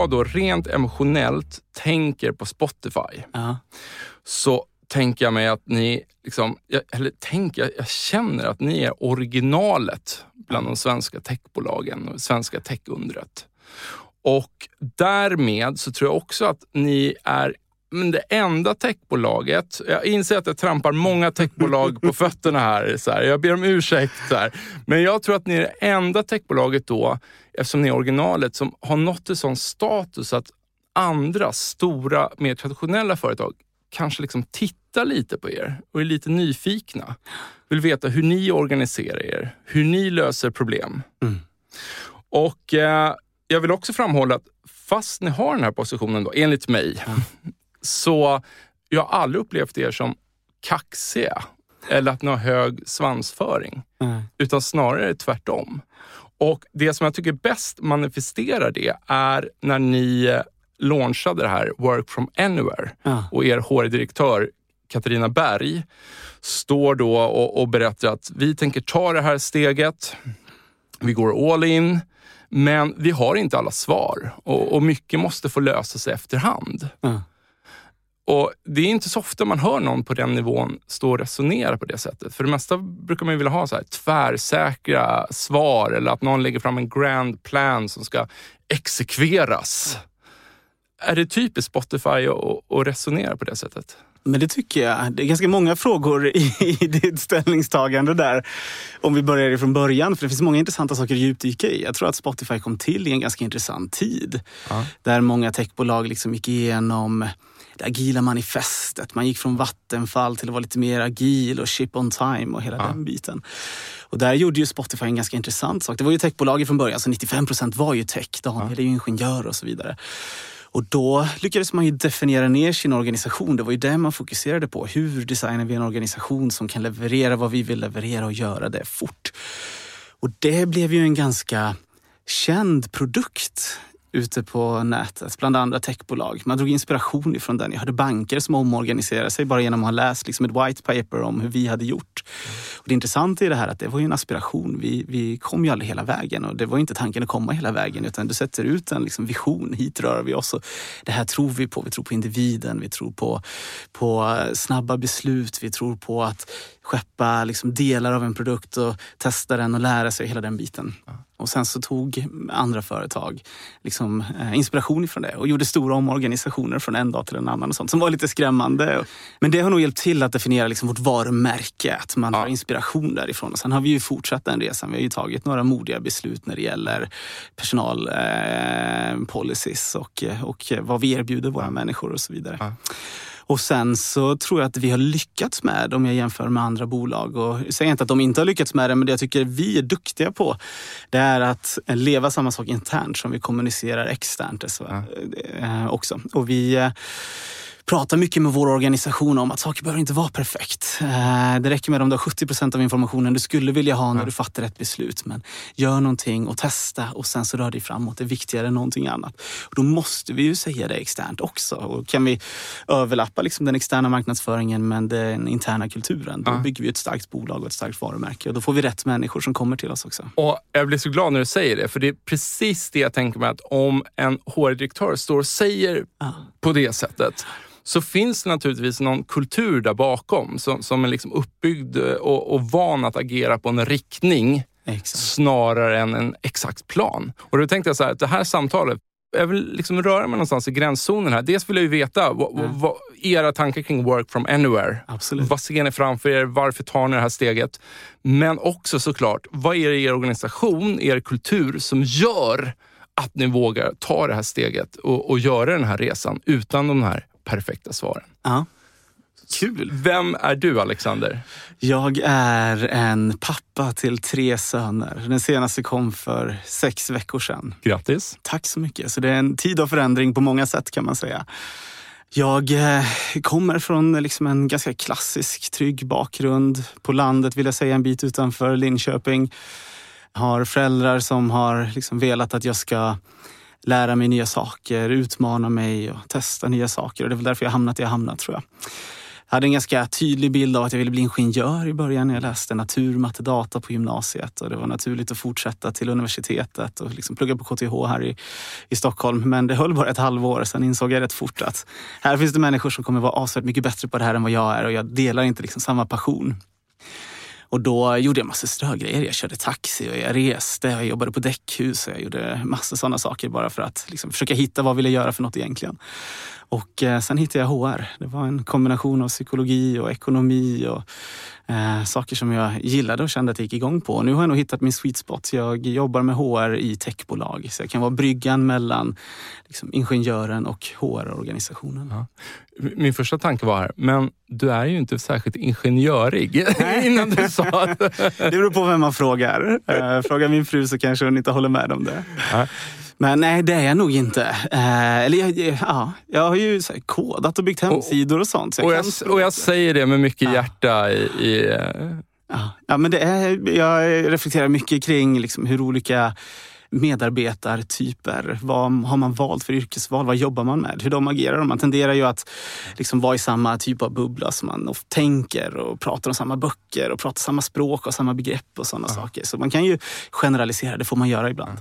Jag då rent emotionellt tänker på Spotify Ja. så tänker jag mig att ni, liksom, jag, eller tänker, jag känner att ni är originalet bland de svenska techbolagen och svenska techundret. Och därmed så tror jag också att ni är men det enda techbolaget, jag inser att jag trampar många techbolag på fötterna här, så här. jag ber om ursäkt. Så här. Men jag tror att ni är det enda techbolaget då, eftersom ni är originalet, som har nått en sån status att andra stora, mer traditionella företag kanske liksom tittar lite på er och är lite nyfikna. Vill veta hur ni organiserar er, hur ni löser problem. Mm. Och eh, jag vill också framhålla att fast ni har den här positionen, då, enligt mig, så jag har aldrig upplevt er som kaxiga eller att ni har hög svansföring, Nej. utan snarare tvärtom. Och det som jag tycker bäst manifesterar det är när ni eh, launchade det här Work from Anywhere Ja. och er HR-direktör Katarina Berg står då och, och berättar att vi tänker ta det här steget. Vi går all in, men vi har inte alla svar och, och mycket måste få lösa sig efterhand. Ja. Och Det är inte så ofta man hör någon på den nivån stå och resonera på det sättet. För det mesta brukar man vilja ha så här tvärsäkra svar eller att någon lägger fram en grand plan som ska exekveras. Är det typiskt Spotify att, att resonera på det sättet? Men det tycker jag. Det är ganska många frågor i, i ditt ställningstagande där. Om vi börjar ifrån början, för det finns många intressanta saker att djupdyka i. Jag tror att Spotify kom till i en ganska intressant tid. Ja. Där många techbolag liksom gick igenom det agila manifestet. Man gick från Vattenfall till att vara lite mer agil och ship on time och hela Ja. den biten. Och där gjorde ju Spotify en ganska intressant sak. Det var ju techbolag från början, så 95 procent var ju tech. Daniel är ju ingenjör och så vidare. Och då lyckades man ju definiera ner sin organisation. Det var ju det man fokuserade på. Hur designar vi en organisation som kan leverera vad vi vill leverera och göra det fort? Och det blev ju en ganska känd produkt ute på nätet bland andra techbolag. Man drog inspiration ifrån den. Jag hörde banker som omorganiserade sig bara genom att ha läst liksom ett white paper om hur vi hade gjort. Och det intressanta i det här är att det var ju en aspiration. Vi, vi kom ju aldrig hela vägen och det var inte tanken att komma hela vägen utan du sätter ut en liksom vision. Hit rör vi oss och det här tror vi på. Vi tror på individen, vi tror på, på snabba beslut, vi tror på att skeppa liksom delar av en produkt och testa den och lära sig hela den biten. Och sen så tog andra företag liksom, eh, inspiration ifrån det och gjorde stora omorganisationer från en dag till en annan och sånt som var lite skrämmande. Men det har nog hjälpt till att definiera liksom vårt varumärke, att man har inspiration därifrån. Och sen har vi ju fortsatt den resan. Vi har ju tagit några modiga beslut när det gäller personalpolicies eh, och, och vad vi erbjuder våra människor och så vidare. Ja. Och sen så tror jag att vi har lyckats med om jag jämför med andra bolag. Och jag säger inte att de inte har lyckats med det, men det jag tycker vi är duktiga på det är att leva samma sak internt som vi kommunicerar externt eh, också. Och vi eh, pratar mycket med vår organisation om att saker behöver inte vara perfekt. Eh, det räcker med om du har 70 procent av informationen du skulle vilja ha när du fattar ett beslut. Men gör någonting och testa och sen så rör dig framåt. Det är viktigare än någonting annat. Och då måste vi ju säga det externt också. Och kan vi överlappa liksom den externa marknadsföringen med den interna kulturen, då bygger vi ett starkt bolag och ett starkt varumärke. Och då får vi rätt människor som kommer till oss också. Och Jag blir så glad när du säger det, för det är precis det jag tänker mig att om en HR-direktör står och säger ja. På det sättet så finns det naturligtvis någon kultur där bakom som, som är liksom uppbyggd och, och van att agera på en riktning Exakt. snarare än en exakt plan. Och då tänkte jag så här, att det här samtalet, jag vill liksom röra mig någonstans i gränszonen här. Dels vill jag ju veta vad, ja. vad, era tankar kring work from anywhere. Absolut. Vad ser ni framför er? Varför tar ni det här steget? Men också såklart, vad är det i er organisation, er kultur som gör att ni vågar ta det här steget och, och göra den här resan utan de här perfekta svaren. Ja. Kul! Vem är du Alexander? Jag är en pappa till tre söner. Den senaste kom för sex veckor sedan. Grattis! Tack så mycket. Så det är en tid av förändring på många sätt kan man säga. Jag eh, kommer från liksom en ganska klassisk, trygg bakgrund. På landet vill jag säga, en bit utanför Linköping. Har föräldrar som har liksom velat att jag ska lära mig nya saker, utmana mig och testa nya saker. Och det är väl därför jag hamnat där jag hamnat tror jag. Jag hade en ganska tydlig bild av att jag ville bli ingenjör i början när jag läste natur, matte, data på gymnasiet. Och det var naturligt att fortsätta till universitetet och liksom plugga på KTH här i, i Stockholm. Men det höll bara ett halvår. Sen insåg jag rätt fort att här finns det människor som kommer vara avsevärt mycket bättre på det här än vad jag är och jag delar inte liksom samma passion. Och då gjorde jag massa strögrejer. Jag körde taxi och jag reste, jag jobbade på däckhus och jag gjorde massa sådana saker bara för att liksom försöka hitta vad jag ville göra för något egentligen. Och eh, sen hittade jag HR. Det var en kombination av psykologi och ekonomi och eh, saker som jag gillade och kände att jag gick igång på. Och nu har jag nog hittat min sweet spot. Jag jobbar med HR i techbolag så jag kan vara bryggan mellan liksom, ingenjören och HR-organisationen. Ja. Min första tanke var här, men du är ju inte särskilt ingenjörig innan du sa det. Det beror på vem man frågar. Eh, frågar min fru så kanske hon inte håller med om det. Men nej, det är jag nog inte. Eh, eller jag, ja, jag har ju kodat och byggt hemsidor och, sånt. Så jag och, jag, och, jag, säger det med mycket hjärta i... i eh, ja. ja, men det är, jag reflekterar mycket kring liksom hur olika medarbetartyper. Vad har man valt för yrkesval? Vad jobbar man med? Hur de agerar. Man tenderar ju att liksom vara i samma typ av bubbla som man tänker och pratar om samma böcker och pratar samma språk och samma begrepp och sådana ja. saker. Så man kan ju generalisera, det får man göra ibland.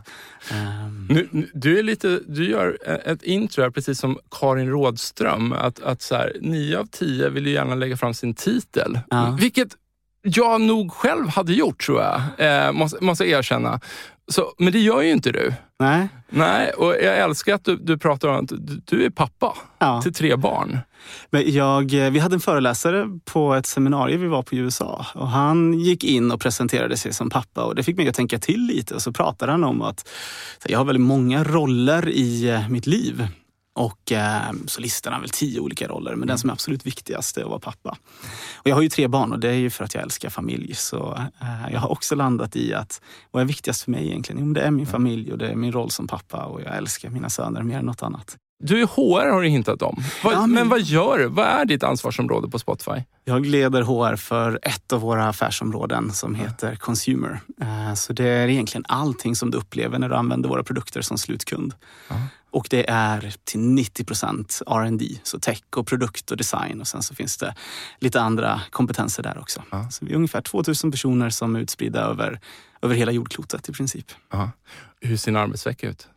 Ja. Um. Nu, du, är lite, du gör ett intro här, precis som Karin Rådström. Att, att så här, nio av tio vill ju gärna lägga fram sin titel. Ja. Vilket jag nog själv hade gjort tror jag, eh, måste, måste erkänna. Så, men det gör ju inte du. Nej. Nej, och jag älskar att du, du pratar om att du är pappa ja. till tre barn. Men jag, eh, vi hade en föreläsare på ett seminarium vi var på i USA och han gick in och presenterade sig som pappa och det fick mig att tänka till lite och så pratade han om att jag har väldigt många roller i eh, mitt liv. Och eh, så listar han väl tio olika roller, men mm. den som är absolut viktigast är att vara pappa. Och jag har ju tre barn och det är ju för att jag älskar familj. Så eh, jag har också landat i att vad är viktigast för mig egentligen? Jo, det är min familj och det är min roll som pappa och jag älskar mina söner mer än något annat. Du är HR har du hintat om. Vad, ja, men... men... vad gör du? Vad är ditt ansvarsområde på Spotify? Jag leder HR för ett av våra affärsområden som heter Consumer. Eh, så det är egentligen allting som du upplever när du använder våra produkter som slutkund. Ja. Och det är till 90 procent R&D, så tech och produkt och design och sen så finns det lite andra kompetenser där också. Ja. Så vi är ungefär 2000 personer som är utspridda över, över hela jordklotet i princip. Ja. Hur ser en arbetsvecka ut?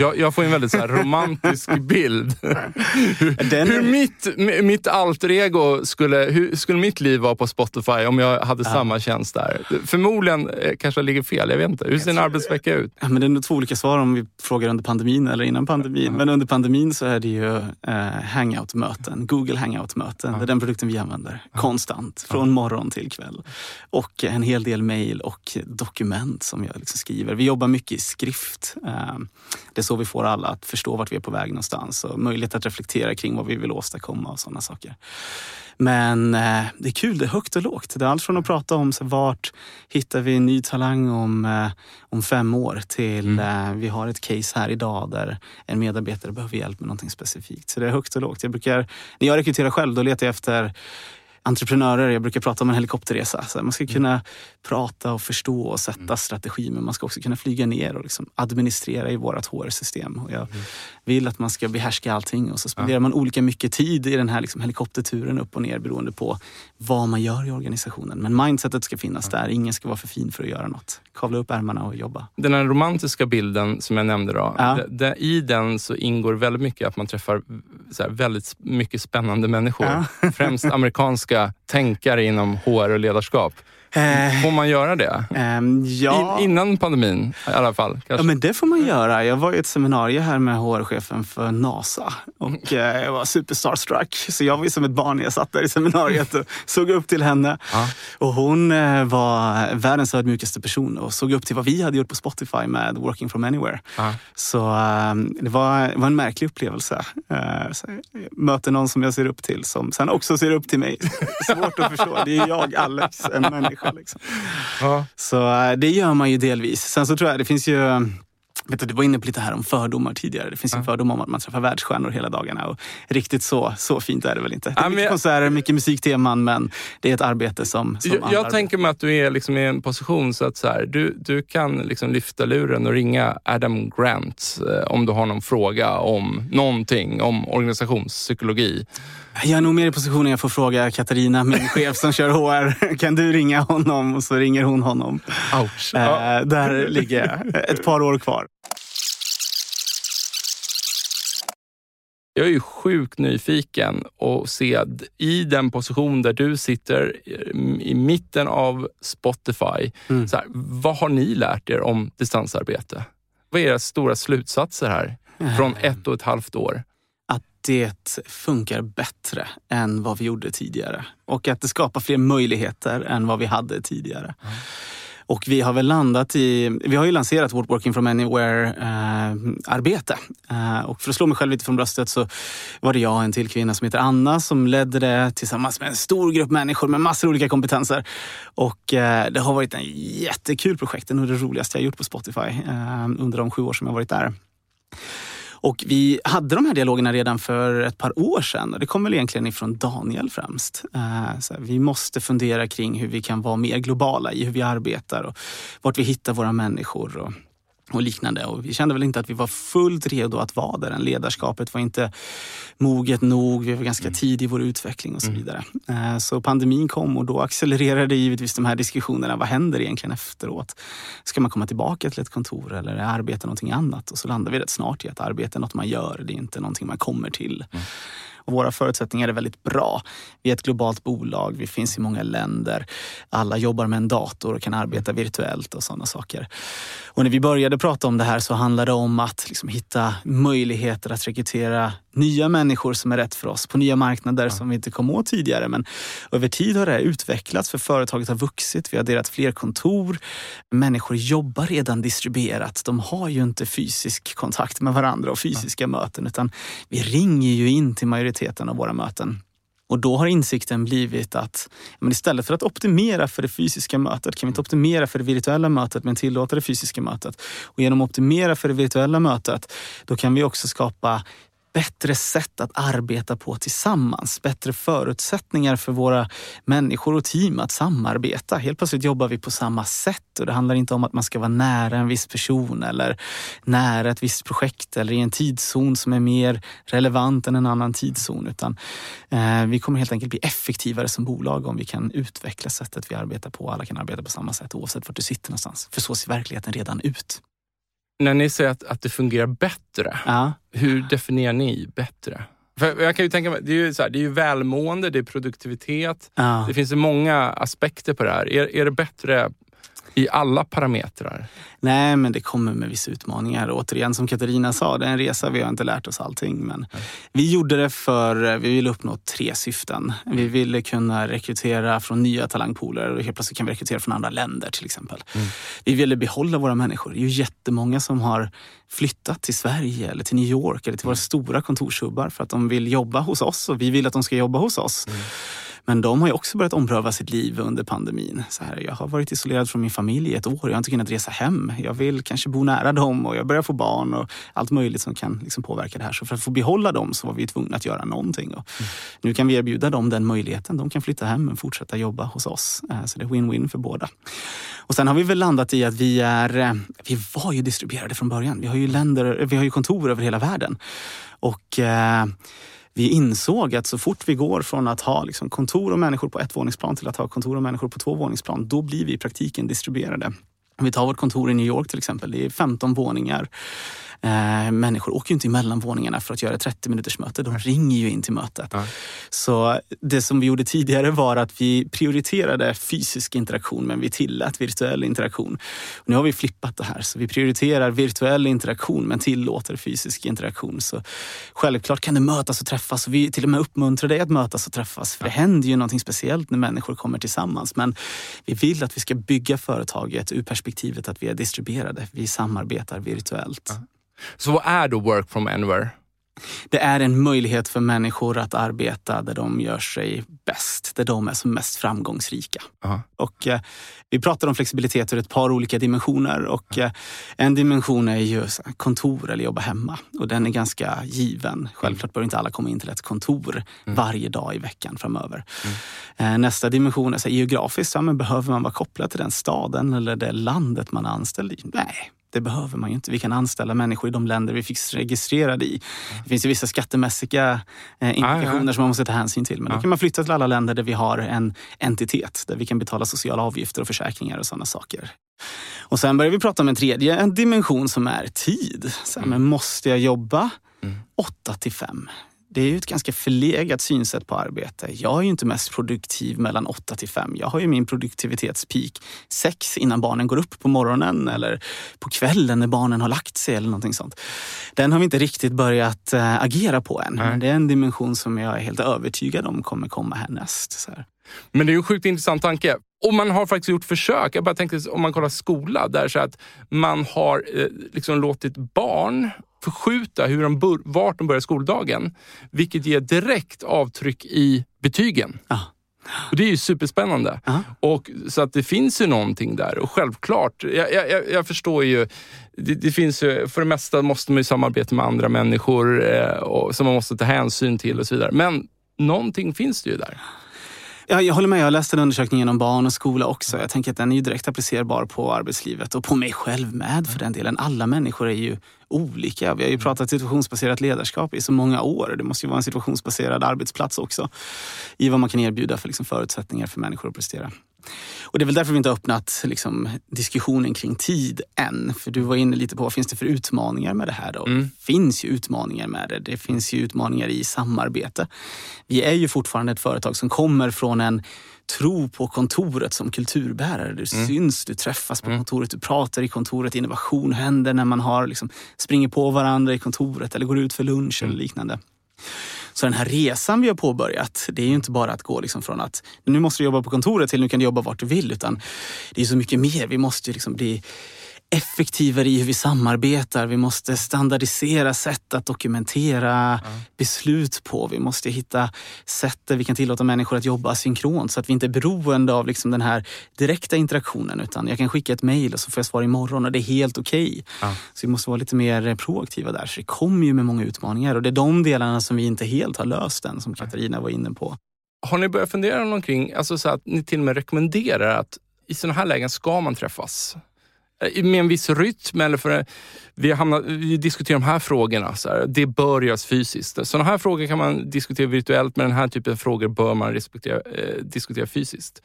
Jag, jag, får en väldigt så romantisk bild. hur, hur mitt, mitt alter ego skulle, hur skulle mitt liv vara på Spotify om jag hade ja. samma tjänst där? Förmodligen eh, kanske jag ligger fel, jag vet inte. Hur ser en arbetsvecka ut? Ja, men det är nog två olika svar om vi frågar under pandemin eller innan pandemin. Men under pandemin så är det ju eh, hangout-möten, Google hangout-möten. Det är den produkten vi använder konstant, från morgon till kväll. Och en hel del mail och dokument som jag liksom skriver. Vi jobbar mycket i skrift. Eh, det är så vi får alla att förstå vart vi är på väg någonstans och möjlighet att reflektera kring vad vi vill åstadkomma och sådana saker. Men eh, det är kul, det är högt och lågt. Det är allt från att prata om så vart hittar vi en ny talang om, eh, om fem år till mm. eh, vi har ett case här idag där en medarbetare behöver hjälp med någonting specifikt. Så det är högt och lågt. Jag brukar, när jag rekryterar själv, då letar jag efter entreprenörer, jag brukar prata om en helikopterresa. Så man ska mm. kunna prata och förstå och sätta mm. strategi men man ska också kunna flyga ner och liksom administrera i vårt HR-system. Och jag mm. vill att man ska behärska allting och så spenderar ja. man olika mycket tid i den här liksom helikopterturen upp och ner beroende på vad man gör i organisationen. Men mindsetet ska finnas ja. där, ingen ska vara för fin för att göra något. Kavla upp ärmarna och jobba. Den här romantiska bilden som jag nämnde, då, ja. det, det, i den så ingår väldigt mycket att man träffar här, väldigt mycket spännande människor. Främst amerikanska tänkare inom HR och ledarskap. Eh, får man göra det? Um, ja. In, innan pandemin i alla fall? Kanske. Ja, men det får man göra. Jag var i ett seminarium här med HR-chefen för NASA och eh, jag var super starstruck. Så jag var som ett barn när jag satt där i seminariet och såg upp till henne. Ah. Och hon eh, var världens ödmjukaste person och såg upp till vad vi hade gjort på Spotify med Working from anywhere. Ah. Så ehm, det var, var, en märklig upplevelse. Uh, möter någon som jag ser upp till som sen också ser upp till mig. Svårt att förstå. Det är jag, Alex, en människa. Liksom. Ja. Så eh, det gör man ju delvis. Sen så tror jag det finns ju Vet du, du var inne på lite här om fördomar tidigare. Det finns ja. en fördom om att man träffar världsstjärnor hela dagarna. Och riktigt så, så fint är det väl inte. Det är ja, mycket jag... konserter, mycket musikteman men det är ett arbete som, som Jag, jag tänker mig att du är liksom i en position så att så här, du, du kan liksom lyfta luren och ringa Adam Grant eh, om du har någon fråga om någonting, om organisationspsykologi. Jag är nog mer i positionen jag får fråga Katarina, min chef som kör HR. Kan du ringa honom? Och så ringer hon honom. Ouch. Eh, där ligger jag. Ett par år kvar. Jag är ju sjukt nyfiken och se i den position där du sitter i mitten av Spotify. Mm. Så här, vad har ni lärt er om distansarbete? Vad är era stora slutsatser här från ett och ett halvt år? Det funkar bättre än vad vi gjorde tidigare. Och att det skapar fler möjligheter än vad vi hade tidigare. Mm. Och vi har väl landat i, vi har ju lanserat vårt Working from Anywhere-arbete. Eh, eh, och för att slå mig själv lite från bröstet så var det jag och en till kvinna som heter Anna som ledde det tillsammans med en stor grupp människor med massor av olika kompetenser. Och eh, det har varit en jättekul projekt, det är nog det roligaste jag gjort på Spotify eh, under de sju år som jag varit där. Och vi hade de här dialogerna redan för ett par år sedan. Det kom väl egentligen ifrån Daniel främst. Eh, så vi måste fundera kring hur vi kan vara mer globala i hur vi arbetar och vart vi hittar våra människor. Och liknande. Och vi kände väl inte att vi var fullt redo att vara där. Ledarskapet var inte moget nog. Vi var ganska mm. tidig i vår utveckling och så mm. vidare. Mm. Så pandemin kom och då accelererade givetvis de här diskussionerna. Vad händer egentligen efteråt? Ska man komma tillbaka till ett kontor eller arbeta någonting annat? Och så landade vi rätt snart i att arbete är något man gör. Det är inte någonting man kommer till. Mm. Och våra förutsättningar är väldigt bra. Vi är ett globalt bolag, vi finns i många länder. Alla jobbar med en dator och kan arbeta virtuellt och sådana saker. Och när vi började prata om det här så handlade det om att liksom hitta möjligheter att rekrytera nya människor som är rätt för oss på nya marknader ja. som vi inte kom åt tidigare. Men över tid har det här utvecklats för företaget har vuxit. Vi har delat fler kontor. Människor jobbar redan distribuerat. De har ju inte fysisk kontakt med varandra och fysiska ja. möten utan vi ringer ju in till majoriteten av våra möten. Och då har insikten blivit att men istället för att optimera för det fysiska mötet kan vi inte optimera för det virtuella mötet men tillåta det fysiska mötet. Och genom att optimera för det virtuella mötet då kan vi också skapa bättre sätt att arbeta på tillsammans. Bättre förutsättningar för våra människor och team att samarbeta. Helt plötsligt jobbar vi på samma sätt och det handlar inte om att man ska vara nära en viss person eller nära ett visst projekt eller i en tidszon som är mer relevant än en annan tidszon. Utan eh, vi kommer helt enkelt bli effektivare som bolag om vi kan utveckla sättet vi arbetar på. Alla kan arbeta på samma sätt oavsett var du sitter någonstans. För så ser verkligheten redan ut. När ni säger att, att det fungerar bättre, ja. hur definierar ni bättre? För jag kan ju tänka mig, det är ju, så här, det är ju välmående, det är produktivitet. Ja. Det finns ju många aspekter på det här. Är, är det bättre i alla parametrar? Nej, men det kommer med vissa utmaningar. Återigen, som Katarina sa, det är en resa. Vi har inte lärt oss allting. Men mm. vi gjorde det för vi ville uppnå tre syften. Vi ville kunna rekrytera från nya talangpooler och helt plötsligt kan vi rekrytera från andra länder till exempel. Mm. Vi ville behålla våra människor. Det är ju jättemånga som har flyttat till Sverige eller till New York eller till våra mm. stora kontorshubbar för att de vill jobba hos oss och vi vill att de ska jobba hos oss. Mm. Men de har ju också börjat ompröva sitt liv under pandemin. Så här, jag har varit isolerad från min familj i ett år. Jag har inte kunnat resa hem. Jag vill kanske bo nära dem och jag börjar få barn och allt möjligt som kan liksom påverka det här. Så för att få behålla dem så var vi tvungna att göra någonting. Och mm. Nu kan vi erbjuda dem den möjligheten. De kan flytta hem och fortsätta jobba hos oss. Eh, så det är win-win för båda. Och sen har vi väl landat i att vi är, eh, vi var ju distribuerade från början. Vi har ju länder, vi har ju kontor över hela världen. Och eh, vi insåg att så fort vi går från att ha liksom kontor och människor på ett våningsplan till att ha kontor och människor på två våningsplan, då blir vi i praktiken distribuerade. Om vi tar vårt kontor i New York till exempel, det är 15 våningar. Eh, människor åker ju inte emellan våningarna för att göra ett 30 minuters möte. De ringer ju in till mötet. Ja. Så det som vi gjorde tidigare var att vi prioriterade fysisk interaktion men vi tillät virtuell interaktion. Och nu har vi flippat det här. Så vi prioriterar virtuell interaktion men tillåter fysisk interaktion. Så självklart kan det mötas och träffas. Vi till och med uppmuntrar dig att mötas och träffas. För det händer ju någonting speciellt när människor kommer tillsammans. Men vi vill att vi ska bygga företaget ur perspektivet att vi är distribuerade. Vi samarbetar virtuellt. Ja. Så vad är då work from anywhere? Det är en möjlighet för människor att arbeta där de gör sig bäst, där de är som mest framgångsrika. Uh-huh. Och, eh, vi pratar om flexibilitet ur ett par olika dimensioner. Och, eh, en dimension är ju kontor eller jobba hemma. Och den är ganska given. Självklart bör inte alla komma in till ett kontor mm. varje dag i veckan framöver. Mm. Eh, nästa dimension är så här, geografiskt. Ja, men behöver man vara kopplad till den staden eller det landet man är anställd i? Nej, det behöver man ju inte. Vi kan anställa människor i de länder vi finns registrerade i. Det finns ju vissa skattemässiga eh, implikationer ah, ja. som man måste ta hänsyn till. Men ah. då kan man flytta till alla länder där vi har en entitet, där vi kan betala sociala avgifter och försäkringar och sådana saker. Och sen börjar vi prata om en tredje en dimension som är tid. Så här, mm. men måste jag jobba mm. 8 till 5? Det är ju ett ganska förlegat synsätt på arbete. Jag är ju inte mest produktiv mellan 8 till 5. Jag har ju min produktivitetspeak 6 innan barnen går upp på morgonen eller på kvällen när barnen har lagt sig eller någonting sånt. Den har vi inte riktigt börjat äh, agera på än. Men det är en dimension som jag är helt övertygad om kommer komma härnäst. Men det är ju en sjukt intressant tanke. Och man har faktiskt gjort försök. Jag bara tänkte om man kollar skola, där så att man har eh, liksom låtit barn förskjuta hur de vart de börjar skoldagen. Vilket ger direkt avtryck i betygen. Ah. Och Det är ju superspännande. Uh Och, så att det finns ju någonting där. Och självklart, jag, jag, jag förstår ju, det, det, finns ju, för det mesta måste man ju samarbeta med andra människor eh, och, som man måste ta hänsyn till och så vidare. Men någonting finns det ju där. Jag, jag håller med. Jag läste en undersökning om barn och skola också. Jag tänker att den är ju direkt applicerbar på arbetslivet och på mig själv med för den delen. Alla människor är ju olika. Vi har ju pratat situationsbaserat ledarskap i så många år. Det måste ju vara en situationsbaserad arbetsplats också i vad man kan erbjuda för liksom förutsättningar för människor att prestera. Och det är väl därför vi inte har öppnat liksom, diskussionen kring tid än. För du var inne lite på vad finns det för utmaningar med det här? Då? Mm. Det finns ju utmaningar med det. Det finns ju utmaningar i samarbete. Vi är ju fortfarande ett företag som kommer från en tro på kontoret som kulturbärare. Du mm. syns, du träffas på mm. kontoret, du pratar i kontoret. Innovation händer när man har, liksom, springer på varandra i kontoret eller går ut för lunch mm. eller liknande. Så den här resan vi har påbörjat, det är ju inte bara att gå liksom från att nu måste du jobba på kontoret till nu kan du jobba vart du vill. Utan det är så mycket mer. Vi måste ju liksom bli effektivare i hur vi samarbetar. Vi måste standardisera sätt att dokumentera mm. beslut på. Vi måste hitta sätt där vi kan tillåta människor att jobba synkront så att vi inte är beroende av liksom den här direkta interaktionen. Utan jag kan skicka ett mejl och så får jag svar imorgon och det är helt okej. Okay. Mm. Så vi måste vara lite mer proaktiva där. Så det kommer ju med många utmaningar och det är de delarna som vi inte helt har löst än, som Katarina var inne på. Har ni börjat fundera omkring, alltså så att ni till och med rekommenderar att i sådana här lägen ska man träffas? Eh, med en viss rytm. Eller för, vi, hamnar, vi diskuterar de här frågorna. Så här, det bör göras fysiskt. Sådana här frågor kan man diskutera virtuellt, men den här typen av frågor bör man respektera, eh, diskutera fysiskt.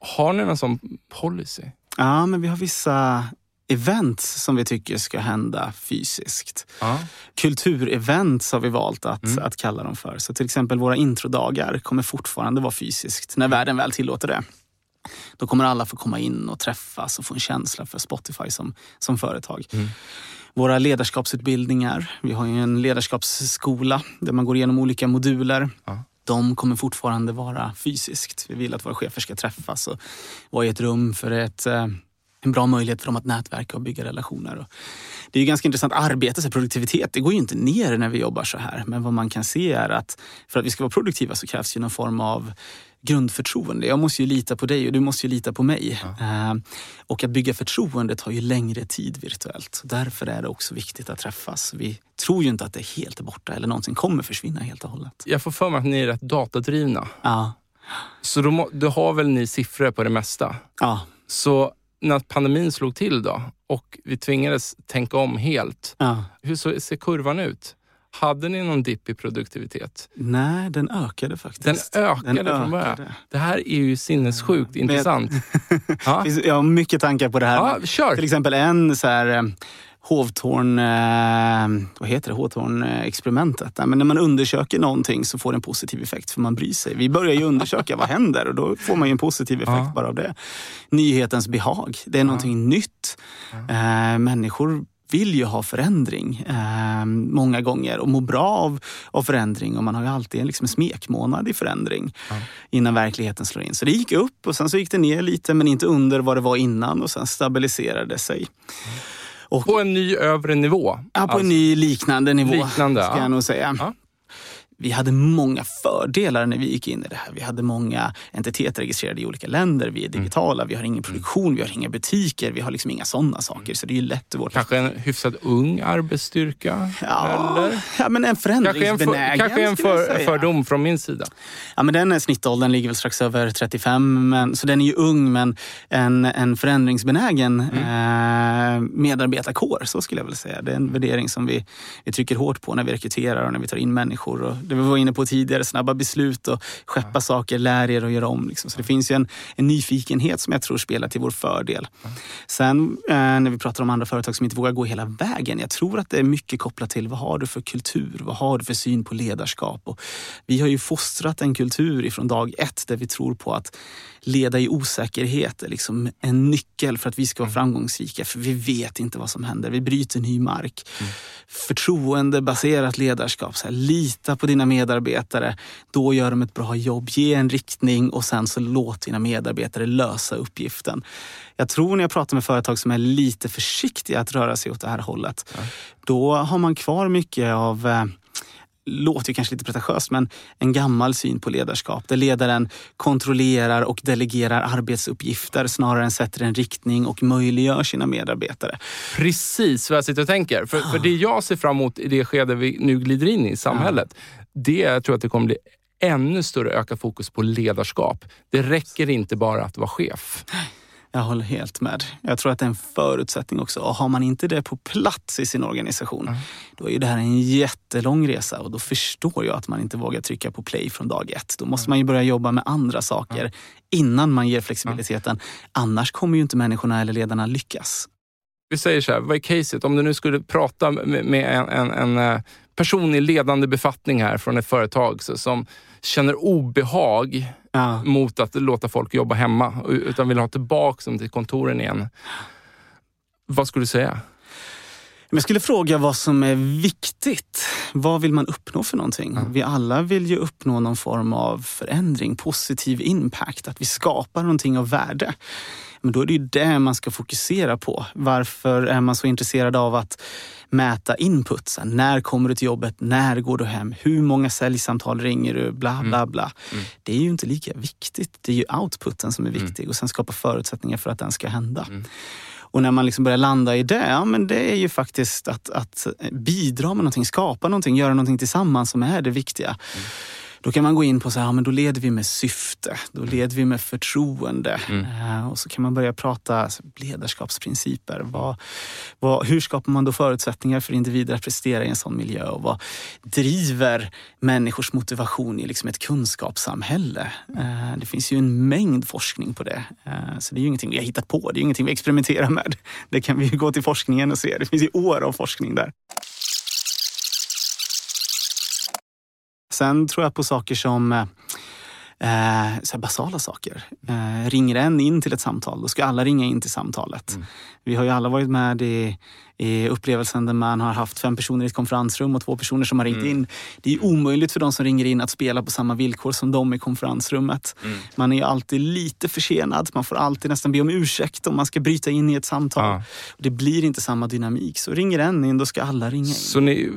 Har ni någon sån policy? Ja, men vi har vissa events som vi tycker ska hända fysiskt. Ja. Kulturevents har vi valt att, mm. att kalla dem för. Så till exempel våra introdagar kommer fortfarande vara fysiskt när världen väl tillåter det. Då kommer alla få komma in och träffas och få en känsla för Spotify som, som företag. Mm. Våra ledarskapsutbildningar, vi har ju en ledarskapsskola där man går igenom olika moduler. Ja. De kommer fortfarande vara fysiskt. Vi vill att våra chefer ska träffas och vara i ett rum för ett eh, en bra möjlighet för dem att nätverka och bygga relationer. Det är ganska intressant. Arbete, så produktivitet, det går ju inte ner när vi jobbar så här. Men vad man kan se är att för att vi ska vara produktiva så krävs ju någon form av grundförtroende. Jag måste ju lita på dig och du måste ju lita på mig. Ja. Eh, och att bygga förtroende tar ju längre tid virtuellt. Därför är det också viktigt att träffas. Vi tror ju inte att det är helt borta eller någonsin kommer försvinna helt och hållet. Jag får för mig att ni är rätt datadrivna. Ja. Så då, då har väl ni siffror på det mesta? Ja. Så när pandemin slog till då och vi tvingades tänka om helt. Ja. Hur ser kurvan ut? Hade ni någon dipp i produktivitet? Nej, den ökade faktiskt. Den ökade den från början. Det här är ju sinnessjukt ja. intressant. ja. Jag har mycket tankar på det här. Ja, kör. Till exempel en så här, eh, Hovtorn, eh, vad heter det, Hovtorn-experimentet. Men när man undersöker någonting så får det en positiv effekt för man bryr sig. Vi börjar ju undersöka vad händer och då får man ju en positiv effekt ja. bara av det. Nyhetens behag, det är ja. någonting nytt. Eh, människor vill ju ha förändring eh, många gånger och må bra av, av förändring. Och man har ju alltid liksom en smekmånad i förändring ja. innan verkligheten slår in. Så det gick upp och sen så gick det ner lite men inte under vad det var innan och sen stabiliserade det sig. Mm. Och, på en ny övre nivå? Ja, på alltså, en ny liknande nivå. Liknande, ska ja. jag nog säga. Ja vi hade många fördelar när vi gick in i det här. Vi hade många entiteter registrerade i olika länder. Vi är mm. digitala, mm. vi har ingen produktion, vi har inga butiker. Vi har liksom inga sådana saker. Så det är lätt vårt Kanske en hyfsat ung arbetsstyrka? Ja, eller? ja men en förändringsbenägen. Kanske en, för, för, fördom från min sida? Ja, men den snittåldern ligger väl strax över 35. Men, så den är ju ung men en, en förändringsbenägen mm. eh, medarbetarkår. Så skulle jag vilja säga. Det är en värdering som vi, vi trycker hårt på när vi rekryterar och när vi tar in människor. Och det vi var inne på tidigare, snabba beslut och skeppa ja. saker, lär er och göra om. Liksom. Så det finns ju en, en, nyfikenhet som jag tror spelar till vår fördel. Ja. Sen eh, när vi pratar om andra företag som inte vågar gå hela vägen. Jag tror att det är mycket kopplat till vad har du för kultur? Vad har du för syn på ledarskap? Och vi har ju fostrat en kultur ifrån dag ett där vi tror på att leda i osäkerhet är liksom en nyckel för att vi ska vara mm. framgångsrika. För vi vet inte vad som händer. Vi bryter ny mark. Mm. Förtroendebaserat ledarskap. Så här, lita på dina medarbetare. Då gör de ett bra jobb. Ge en riktning och sen så låt dina medarbetare lösa uppgiften. Jag tror när jag pratar med företag som är lite försiktiga att röra sig åt det här hållet. Ja. Då har man kvar mycket av eh, låter ju kanske lite pretentiöst, men en gammal syn på ledarskap där ledaren kontrollerar och delegerar arbetsuppgifter snarare än sätter en riktning och möjliggör sina medarbetare. Precis vad jag sitter och tänker. För, för det jag ser fram emot i det skede vi nu glider in i samhället, ja. det jag tror att det kommer bli ännu större ökat fokus på ledarskap. Det räcker inte bara att vara chef. Jag håller helt med. Jag tror att det är en förutsättning också. Och har man inte det på plats i sin organisation, mm. då är ju det här en jättelång resa och då förstår jag att man inte vågar trycka på play från dag ett. Då måste mm. man ju börja jobba med andra saker mm. innan man ger flexibiliteten. Annars kommer ju inte människorna eller ledarna lyckas. Vi säger så här, vad är caset? Om du nu skulle prata med en, en, en eh, person i ledande befattning här från ett företag som känner obehag ja. mot att låta folk jobba hemma, utan vill ha tillbaka dem till kontoren igen. Vad skulle du säga? Jag skulle fråga vad som är viktigt. Vad vill man uppnå för någonting? Mm. Vi alla vill ju uppnå någon form av förändring, positiv impact, att vi skapar någonting av värde. Men då är det ju det man ska fokusera på. Varför är man så intresserad av att mäta input? När kommer du till jobbet? När går du hem? Hur många säljsamtal ringer du? Bla, bla, mm. bla. Mm. Det är ju inte lika viktigt. Det är ju outputen som är mm. viktig och sen skapa förutsättningar för att den ska hända. Och när man liksom börjar landa i det, ja, men det är ju faktiskt att, att bidra med någonting, skapa någonting, göra någonting tillsammans som är det viktiga. Mm. Då kan man gå in på så här, ja, men då leder vi med syfte, då leder vi med förtroende. Mm. Uh, och så kan man börja prata ledarskapsprinciper. Vad, vad, hur skapar man då förutsättningar för individer att prestera i en sån miljö? Och vad driver människors motivation i liksom ett kunskapssamhälle? Uh, det finns ju en mängd forskning på det. Uh, så det är ju ingenting vi har hittat på, det är ingenting vi experimenterar med. Det kan vi gå till forskningen och se. Det finns ju år av forskning där. Sen tror jag på saker som Eh, så basala saker. Eh, ringer en in till ett samtal, då ska alla ringa in till samtalet. Mm. Vi har ju alla varit med i upplevelsen där man har haft fem personer i ett konferensrum och två personer som har ringt mm. in. Det är omöjligt för de som ringer in att spela på samma villkor som de i konferensrummet. Mm. Man är alltid lite försenad. Man får alltid nästan be om ursäkt om man ska bryta in i ett samtal. Ja. Det blir inte samma dynamik. Så ringer en in, då ska alla ringa in. Så ni,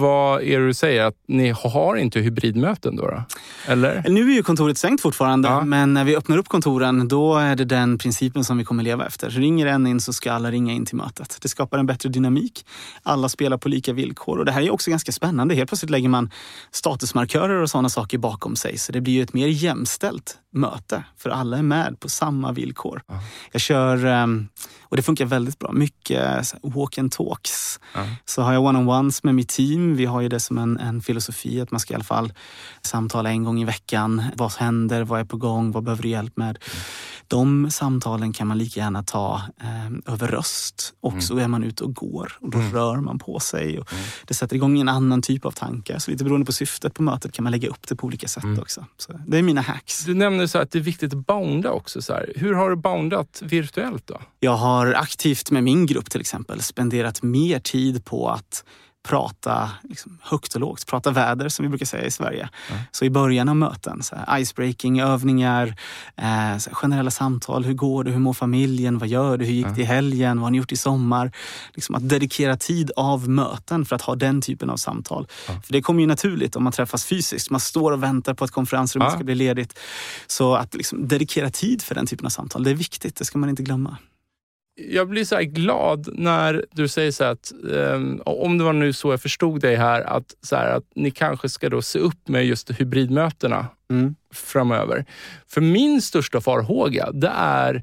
vad är det du säger? Att ni har inte hybridmöten då? då? Eller? Nu är ju kontoret stängt fortfarande, ja. men när vi öppnar upp kontoren då är det den principen som vi kommer leva efter. Ringer en in så ska alla ringa in till mötet. Det skapar en bättre dynamik. Alla spelar på lika villkor och det här är också ganska spännande. Helt plötsligt lägger man statusmarkörer och sådana saker bakom sig. Så det blir ju ett mer jämställt möte för alla är med på samma villkor. Ja. Jag kör, ehm, och det funkar väldigt bra, mycket walk and talks. Ja. Så har jag one-on-ones med mitt team. Vi har ju det som en, en, filosofi att man ska i alla fall samtala en gång i veckan. Vad händer? Vad är på gång? Vad behöver du hjälp med? Mm. De samtalen kan man lika gärna ta eh, över röst och mm. är man ute och går och då mm. rör man på sig. Och mm. Det sätter igång en annan typ av tankar. Så lite beroende på syftet på mötet kan man lägga upp det på olika sätt mm. också. Så det är mina hacks. Du nämner så att det är viktigt att bounda också. Så här. Hur har du boundat virtuellt då? Jag har aktivt med min grupp till exempel spenderat mer tid på att prata liksom, högt och lågt, prata väder som vi brukar säga i Sverige. Mm. Så i början av möten, så här, icebreaking, övningar, eh, här, generella samtal. Hur går det? Hur mår familjen? Vad gör du? Hur gick det i helgen? Vad har ni gjort i sommar? Liksom att dedikera tid av möten för att ha den typen av samtal. Mm. För det kommer ju naturligt om man träffas fysiskt. Man står och väntar på att konferensrummet ska bli ledigt. Så att liksom, dedikera tid för den typen av samtal, det är viktigt. Det ska man inte glömma jag blir så glad när du säger så att, um, om det var nu så jag förstod dig här, att, så här, att ni kanske ska då se upp med just hybridmötena mm. framöver. För min största farhåga, det är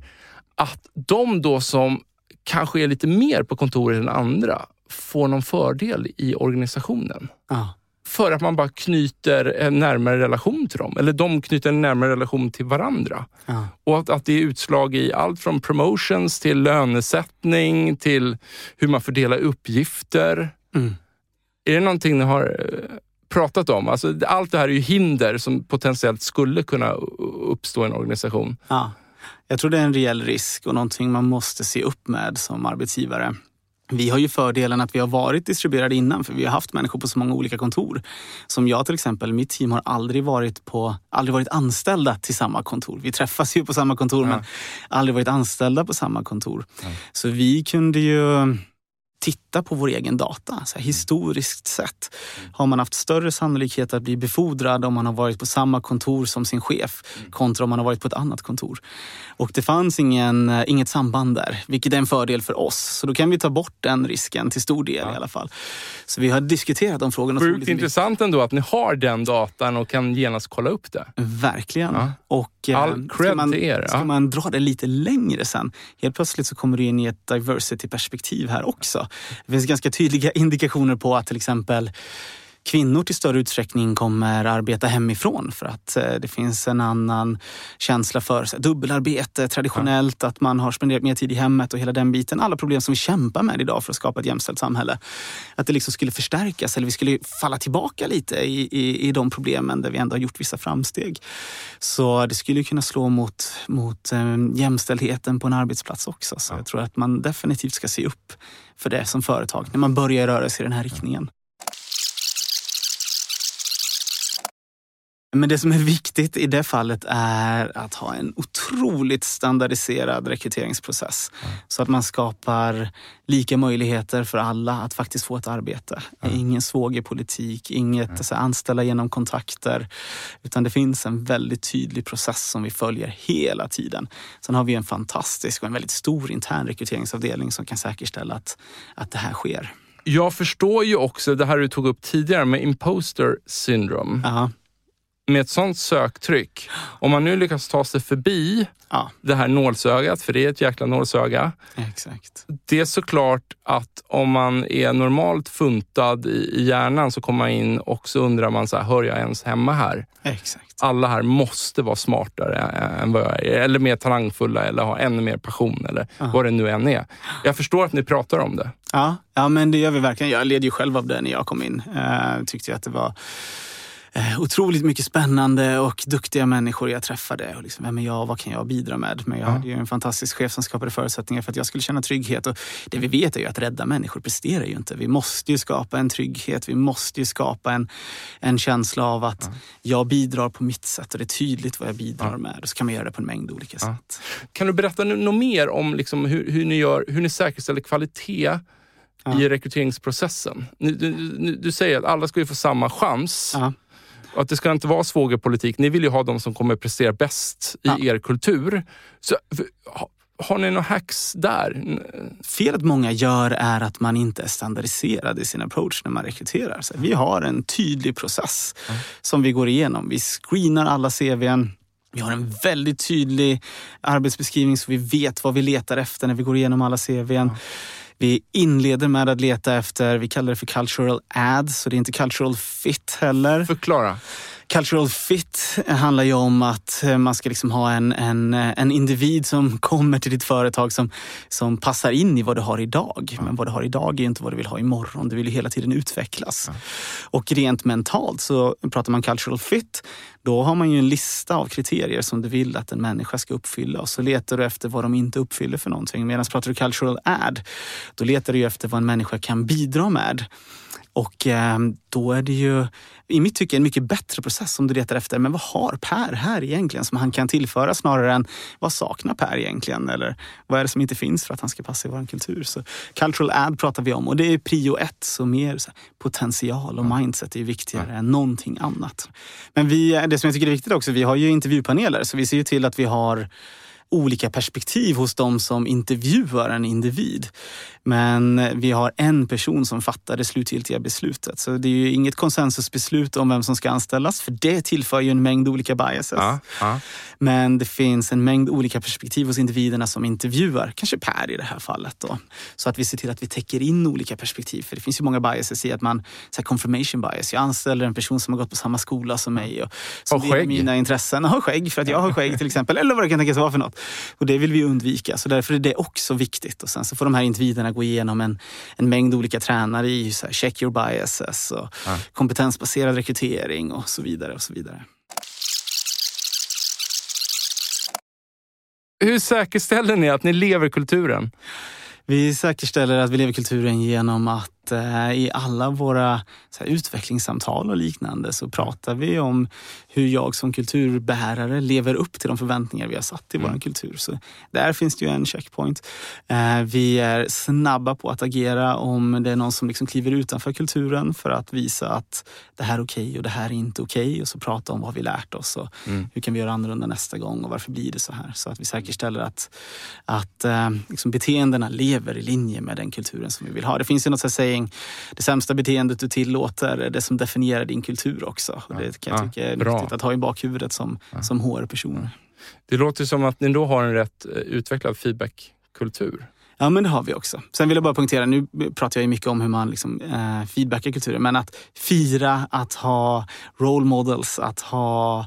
att de då som kanske är lite mer på kontoret än andra får någon fördel i organisationen. Ah för att man bara knyter en närmare relation till dem. Eller de knyter en närmare relation till varandra. Ja. Och att, att det är utslag i allt från promotions till lönesättning till hur man fördelar uppgifter. Mm. Är det någonting ni har eh, pratat om? Alltså, allt det här är ju hinder som potentiellt skulle kunna uppstå i en organisation. Ja. Jag tror det är en reell risk och någonting man måste se upp med som arbetsgivare. Vi har ju fördelen att vi har varit distribuerade innan för vi har haft människor på så många olika kontor. Som jag till exempel, mitt team har aldrig varit, på, aldrig varit anställda till samma kontor. Vi träffas ju på samma kontor ja. men aldrig varit anställda på samma kontor. Ja. Så vi kunde ju titta på vår egen data. Så här, historiskt sett har man haft större sannolikhet att bli befordrad om man har varit på samma kontor som sin chef kontra om man har varit på ett annat kontor. Och det fanns ingen, eh, inget samband där, vilket är en fördel för oss. Så då kan vi ta bort den risken till stor del ja. i alla fall. Så vi har diskuterat de frågorna. Sjukt intressant ändå att ni har den datan och kan genast kolla upp det. Verkligen. Ja. Och, eh, All cred man, till er. Ja. Ska man dra det lite längre sen, helt plötsligt så kommer du in i ett diversity-perspektiv här också. Det finns ganska tydliga indikationer på att till exempel kvinnor till större utsträckning kommer arbeta hemifrån för att eh, det finns en annan känsla för så, dubbelarbete traditionellt, ja. att man har spenderat mer tid i hemmet och hela den biten. Alla problem som vi kämpar med idag för att skapa ett jämställt samhälle. Att det liksom skulle förstärkas eller vi skulle falla tillbaka lite i, i, i de problemen där vi ändå har gjort vissa framsteg. Så det skulle kunna slå mot, mot um, jämställdheten på en arbetsplats också. Så ja. jag tror att man definitivt ska se upp för det som företag när man börjar röra sig i den här riktningen. Men det som är viktigt i det fallet är att ha en otroligt standardiserad rekryteringsprocess. Mm. Så att man skapar lika möjligheter för alla att faktiskt få ett arbete. Mm. Ingen svågerpolitik, inget mm. så anställa genom kontakter. Utan det finns en väldigt tydlig process som vi följer hela tiden. Sen har vi en fantastisk och en väldigt stor intern rekryteringsavdelning som kan säkerställa att, att det här sker. Jag förstår ju också det här du tog upp tidigare med imposter syndrome. -huh med ett sånt söktryck, om man nu lyckas ta sig förbi ja. det här nålsögat, för det är ett jäkla nålsöga. Exakt. Det är såklart att om man är normalt funtad i, hjärnan så kommer man in och så undrar man, så här, hör jag ens hemma här? Exakt. Alla här måste vara smartare än vad jag är, eller mer talangfulla eller ha ännu mer passion eller ja. vad det nu än är. Jag förstår att ni pratar om det. Ja, ja men det gör vi verkligen. Jag led ju själv av det när jag kom in. Uh, tyckte jag att det var eh, otroligt mycket spännande och duktiga människor jag träffade. Och liksom, vem är jag? Vad kan jag bidra med? Men jag hade ju en fantastisk chef som skapade förutsättningar för att jag skulle känna trygghet. Och det vi vet är ju att rädda människor presterar ju inte. Vi måste ju skapa en trygghet. Vi måste ju skapa en, en känsla av att ja. jag bidrar på mitt sätt och det är tydligt vad jag bidrar ja. med. Och så kan man göra det på en mängd olika ja. sätt. Kan du berätta något mer om liksom hur, hur, ni gör, hur ni säkerställer kvalitet i rekryteringsprocessen? Du, du, du, säger att alla ska ju få samma chans. Och att det ska inte vara svågerpolitik. Ni vill ju ha de som kommer prestera bäst i ja. er kultur. Så, har ni några hacks där? Felet många gör är att man inte är standardiserad i sin approach när man rekryterar. Så vi har en tydlig process mm. som vi går igenom. Vi screenar alla CVn. Vi har en väldigt tydlig arbetsbeskrivning så vi vet vad vi letar efter när vi går igenom alla CVn. Mm. Vi inleder med att leta efter, vi kallar det för cultural ads, så det är inte cultural fit heller. Förklara. Cultural fit handlar ju om att man ska liksom ha en, en, en individ som kommer till ditt företag som, som passar in i vad du har idag. Men vad du har idag är inte vad du vill ha imorgon. Du vill ju hela tiden utvecklas. Och rent mentalt så pratar man cultural fit. Då har man ju en lista av kriterier som du vill att en människa ska uppfylla och så letar du efter vad de inte uppfyller för någonting. Medan pratar du cultural ad, då letar du efter vad en människa kan bidra med. Och eh, då är det ju i mitt tycke en mycket bättre process om du letar efter, men vad har Per här egentligen som han kan tillföra snarare än vad saknar Per egentligen? Eller vad är det som inte finns för att han ska passa i vår kultur? Så cultural ad pratar vi om och det är prio ett, så mer så här, potential och mindset är viktigare mm. än någonting annat. Men vi, det som jag tycker är viktigt också, vi har ju intervjupaneler så vi ser ju till att vi har olika perspektiv hos de som intervjuar en individ. Men vi har en person som fattar det slutgiltiga beslutet. Så det är ju inget konsensusbeslut om vem som ska anställas, för det tillför ju en mängd olika biases. Ja, ja. Men det finns en mängd olika perspektiv hos individerna som intervjuar, kanske Per i det här fallet. Då. Så att vi ser till att vi täcker in olika perspektiv. För det finns ju många biases i att man, så här confirmation bias, jag anställer en person som har gått på samma skola som mig och som har skägg. mina intressen. Har skägg, för att jag har skägg till exempel. Eller vad det kan tänkas vara för något. Och det vill vi undvika, så därför är det också viktigt. Och sen så får de här individerna gå igenom en, en mängd olika tränare i så här, check your biases och ja. kompetensbaserad rekrytering och så vidare. och så vidare. Hur säkerställer ni att ni lever kulturen? Vi säkerställer att vi lever kulturen genom att eh, i alla våra utvecklingssamtal och liknande så pratar vi om hur jag som kulturbärare lever upp till de förväntningar vi har satt i mm. vår kultur. Så där finns det ju en checkpoint. Eh, vi är snabba på att agera om det är någon som liksom kliver utanför kulturen för att visa att det här är okej okay och det här är inte okej. Okay. Och så prata om vad vi lärt oss och mm. hur kan vi göra annorlunda nästa gång och varför blir det så här? Så att vi säkerställer att, att eh, liksom beteendena lever i linje med den kulturen som vi vill ha. Det finns ju något saying, det sämsta beteendet du tillåter är det som definierar din kultur också. Och det kan jag tycka är bra viktigt att ha i bakhuvudet som, ja. som HR-person. Det låter som att ni då har en rätt eh, utvecklad feedbackkultur. Ja, men det har vi också. Sen vill jag bara poängtera, nu pratar jag mycket om hur man liksom, eh, feedbackar kulturen, men att fira, att ha role models, att ha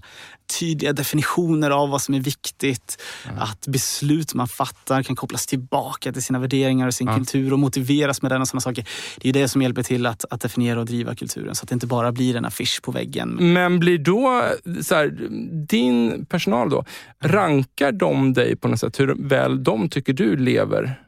tydliga definitioner av vad som är viktigt. Mm. Att beslut man fattar kan kopplas tillbaka till sina värderingar och sin mm. kultur och motiveras med den och sådana saker. Det är det som hjälper till att, att definiera och driva kulturen så att det inte bara blir en affisch på väggen. Men blir då, så här, din personal då, rankar de dig på något sätt hur väl de tycker du lever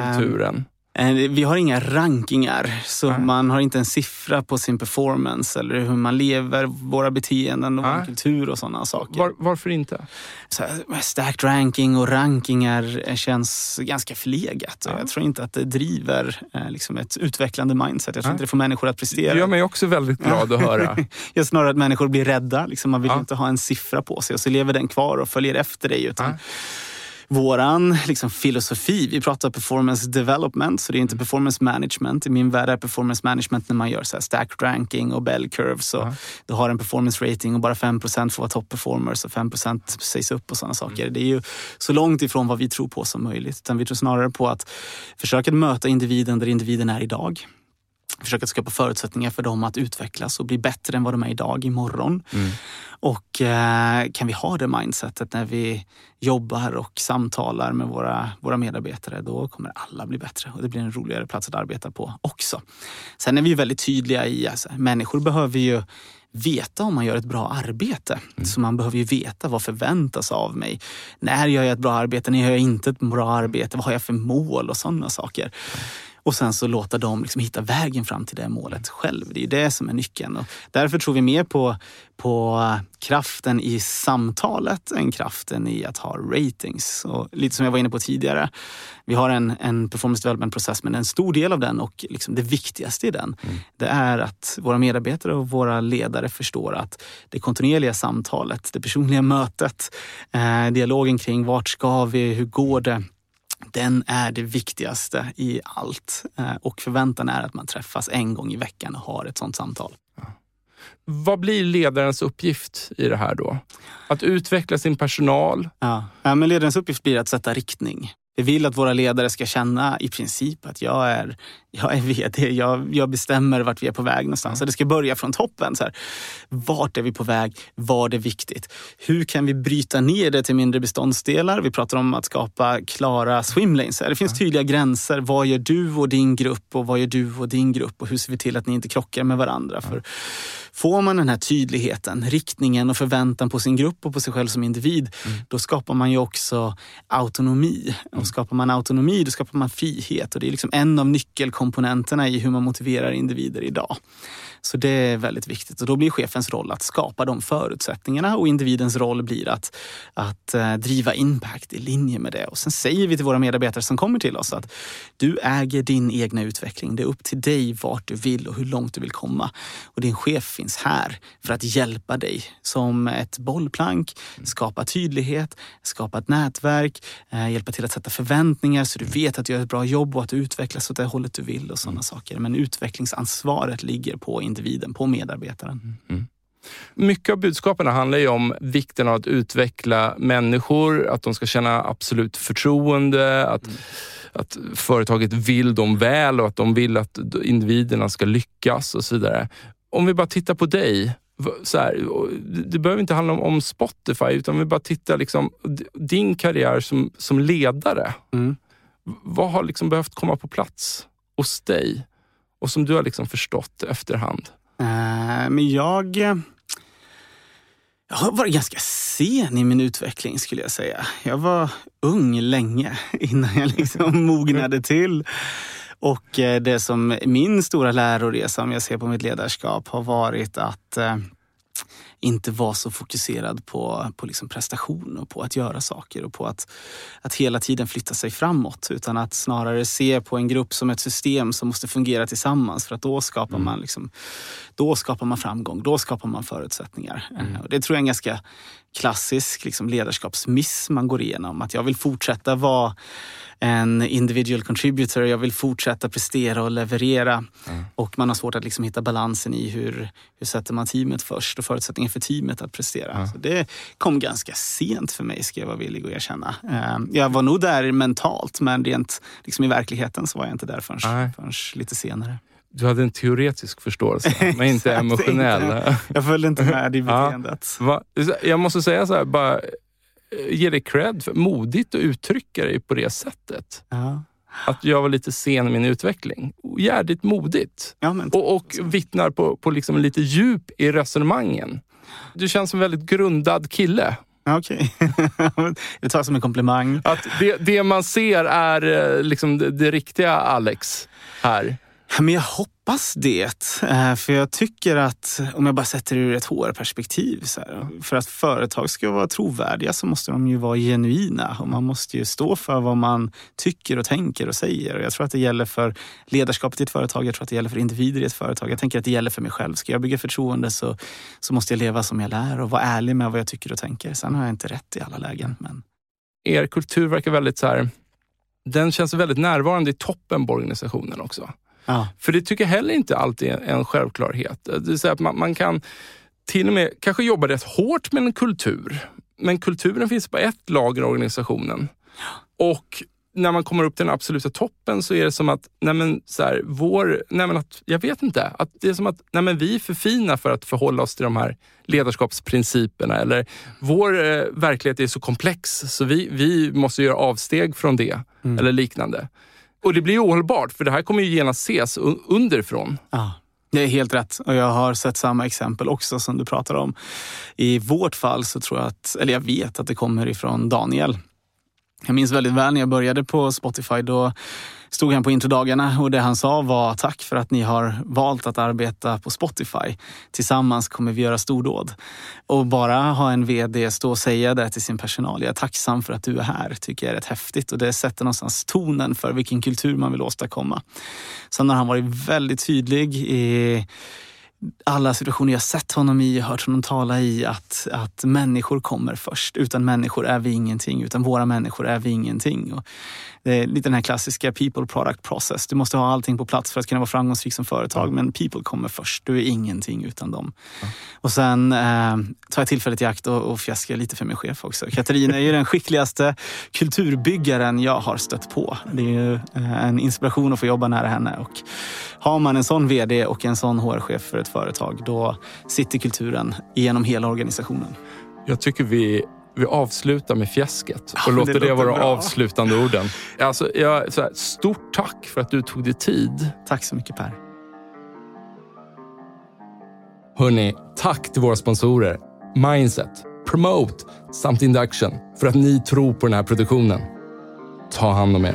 kulturen? Eh, vi har inga rankingar, så Nej. man har inte en siffra på sin performance eller hur man lever, våra beteenden och vår kultur och sådana saker. Var, varför inte? Så, stacked ranking och rankingar känns ganska förlegat. Ja. Jag tror inte att det driver eh, liksom ett utvecklande mindset. Jag tror Nej. inte det får människor att prestera. Det gör mig också väldigt glad att höra. jag snarare att människor blir rädda. Liksom, man vill ja. inte ha en siffra på sig och så lever den kvar och följer efter dig. Utan ja våran liksom, filosofi. Vi pratar performance development, så det är inte performance management. I min värld är performance management när man gör så här stacked ranking och bell curves. Och. Du har en performance rating och bara 5% får vara top performers och 5% sägs upp och sådana saker. Mm. Det är ju så långt ifrån vad vi tror på som möjligt. Utan vi tror snarare på att försöka möta individen där individen är idag försöka skapa förutsättningar för dem att utvecklas och bli bättre än vad de är idag imorgon. Mm. Och eh, kan vi ha det mindsetet när vi jobbar och samtalar med våra, våra medarbetare, då kommer alla bli bättre och det blir en roligare plats att arbeta på också. Sen är vi väldigt tydliga i att alltså, människor behöver ju veta om man gör ett bra arbete. Mm. Så man behöver ju veta vad förväntas av mig. När gör jag ett bra arbete? När gör jag inte ett bra arbete? Vad har jag för mål och sådana saker. Och sen så låta dem liksom hitta vägen fram till det målet själv. Det är det som är nyckeln. Och därför tror vi mer på, på kraften i samtalet än kraften i att ha ratings. Och lite som jag var inne på tidigare. Vi har en, en performance development-process men en stor del av den och liksom det viktigaste i den mm. det är att våra medarbetare och våra ledare förstår att det kontinuerliga samtalet, det personliga mötet, eh, dialogen kring vart ska vi, hur går det? Den är det viktigaste i allt. Eh, och förväntan är att man träffas en gång i veckan och har ett sånt samtal. Vad blir ledarens uppgift i det här då? Att utveckla sin personal? Ja, ja men ledarens uppgift blir att sätta riktning. Vi vill att våra ledare ska känna i princip att jag är, jag är vd, jag, jag bestämmer vart vi är på väg någonstans. Så det ska börja från toppen. Så här, vart är vi på väg? Vad är viktigt? Hur kan vi bryta ner det till mindre beståndsdelar? Vi pratar om att skapa klara swimlanes. Det finns tydliga gränser. Vad gör du och din grupp och vad gör du och din grupp? Och hur ser vi till att ni inte krockar med varandra? För Får man den här tydligheten, riktningen och förväntan på sin grupp och på sig själv som individ, mm. då skapar man ju också autonomi. Och mm. skapar man autonomi, då skapar man frihet. Och det är liksom en av nyckelkomponenterna i hur man motiverar individer idag. Så det är väldigt viktigt och då blir chefens roll att skapa de förutsättningarna och individens roll blir att, att uh, driva impact i linje med det. Och sen säger vi till våra medarbetare som kommer till oss att du äger din egna utveckling. Det är upp till dig vart du vill och hur långt du vill komma. Och din chef finns här för att hjälpa dig som ett bollplank, skapa tydlighet, skapa ett nätverk, uh, hjälpa till att sätta förväntningar så du vet att du gör ett bra jobb och att du utvecklas åt det hållet du vill och sådana saker. Men utvecklingsansvaret ligger på individen, på medarbetaren. Mm. mm. Mycket av budskapen handlar ju om vikten av att utveckla människor, att de ska känna absolut förtroende, att, mm. att företaget vill dem väl och att de vill att individerna ska lyckas och så vidare. Om vi bara tittar på dig, så här, det behöver inte handla om, om Spotify, utan vi bara tittar liksom din karriär som, som ledare. Mm. Vad har liksom behövt komma på plats hos dig och som du har liksom förstått efterhand? Uh, men jag... Jag har varit ganska sen i min utveckling skulle jag säga. Jag var ung länge innan jag liksom mognade till. Och eh, det som min stora läroresa, om jag ser på mitt ledarskap, har varit att eh, inte vara så fokuserad på, på liksom prestation och på att göra saker och på att, att hela tiden flytta sig framåt. Utan att snarare se på en grupp som ett system som måste fungera tillsammans för att då skapar, mm. man, liksom, då skapar man framgång, då skapar man förutsättningar. Mm. Och det tror jag är en ganska klassisk liksom, ledarskapsmiss man går igenom. Att jag vill fortsätta vara en individual contributor. Jag vill fortsätta prestera och leverera. Mm. Och man har svårt att liksom hitta balansen i hur, hur sätter man teamet först och förutsättningar för teamet att prestera. Mm. Så det kom ganska sent för mig, ska jag vara villig att erkänna. Eh, jag var nog där mentalt, men rent liksom i verkligen så var jag inte där förrän, förrän lite senare. Du hade en teoretisk förståelse, men inte emotionell. jag följde inte med i beteendet. Ja, jag måste säga så här, bara ge dig cred för modigt att uttrycka dig på det sättet. Ja. Att jag var lite sen i min utveckling. Jävligt modigt. Ja, och, och vittnar på, på liksom lite djup i resonemangen. Du känns som en väldigt grundad kille. Okej. Okay. det tar som en komplimang. Att det, det man ser är eh, liksom det, det riktiga Alex här. Men jag hoppas det. Eh, för jag tycker att, om jag bara sätter det ur ett HR-perspektiv, så här, för att företag ska vara trovärdiga så måste de ju vara genuina. Och man måste ju stå för vad man tycker och tänker och säger. Och jag tror att det gäller för ledarskapet i ett företag, jag tror att det gäller för individer i ett företag. Jag tänker att det gäller för mig själv. Ska jag bygga förtroende så, så måste jag leva som jag lär och vara ärlig med vad jag tycker och tänker. Sen har jag inte rätt i alla lägen. Men... Er kultur verkar väldigt så här, den känns väldigt närvarande i toppen på organisationen också. Ja. För det tycker jag heller inte alltid är en självklarhet. Det vill säga att man, man kan till och med kanske jobba rätt hårt med en kultur. Men kulturen finns på ett lager i organisationen. Och när man kommer upp till den absoluta toppen så är det som att, nej men, så här, vår, nej men att, jag vet inte, att det är som att nej men, vi är för fina för att förhålla oss till de här ledarskapsprinciperna. Eller vår eh, verklighet är så komplex så vi, vi måste göra avsteg från det. Mm. Eller liknande. Och det blir ohållbart, för det här kommer ju genast ses underifrån. Ah. Det är helt rätt och jag har sett samma exempel också som du pratar om. I vårt fall så tror jag att, eller jag vet att det kommer ifrån Daniel. Jag minns väldigt väl när jag började på Spotify. Då stod han på introdagarna och det han sa var tack för att ni har valt att arbeta på Spotify. Tillsammans kommer vi göra stordåd. Och bara ha en vd stå och säga det till sin personal. Jag är tacksam för att du är här, tycker jag är rätt häftigt och det sätter någonstans tonen för vilken kultur man vill åstadkomma. Sen har han varit väldigt tydlig i alla situationer jag sett honom i, hört honom tala i, att, att människor kommer först. Utan människor är vi ingenting, utan våra människor är vi ingenting. Och det är lite den här klassiska people product process. Du måste ha allting på plats för att kunna vara framgångsrik som företag, men people kommer först. Du är ingenting utan dem. Ja. Och sen eh, tar jag tillfället i akt och, och fjäskar lite för min chef också. Katarina är ju den skickligaste kulturbyggaren jag har stött på. Det är ju eh, en inspiration att få jobba nära henne. Och har man en sån vd och en sån HR-chef för ett företag, då sitter kulturen genom hela organisationen. Jag tycker vi vi avslutar med fjäsket och ja, låter det, det vara bra. avslutande orden. Alltså, jag, så här, stort tack för att du tog dig tid. Tack så mycket Per. Hörni, tack till våra sponsorer Mindset, Promote samt Induction för att ni tror på den här produktionen. Ta hand om er.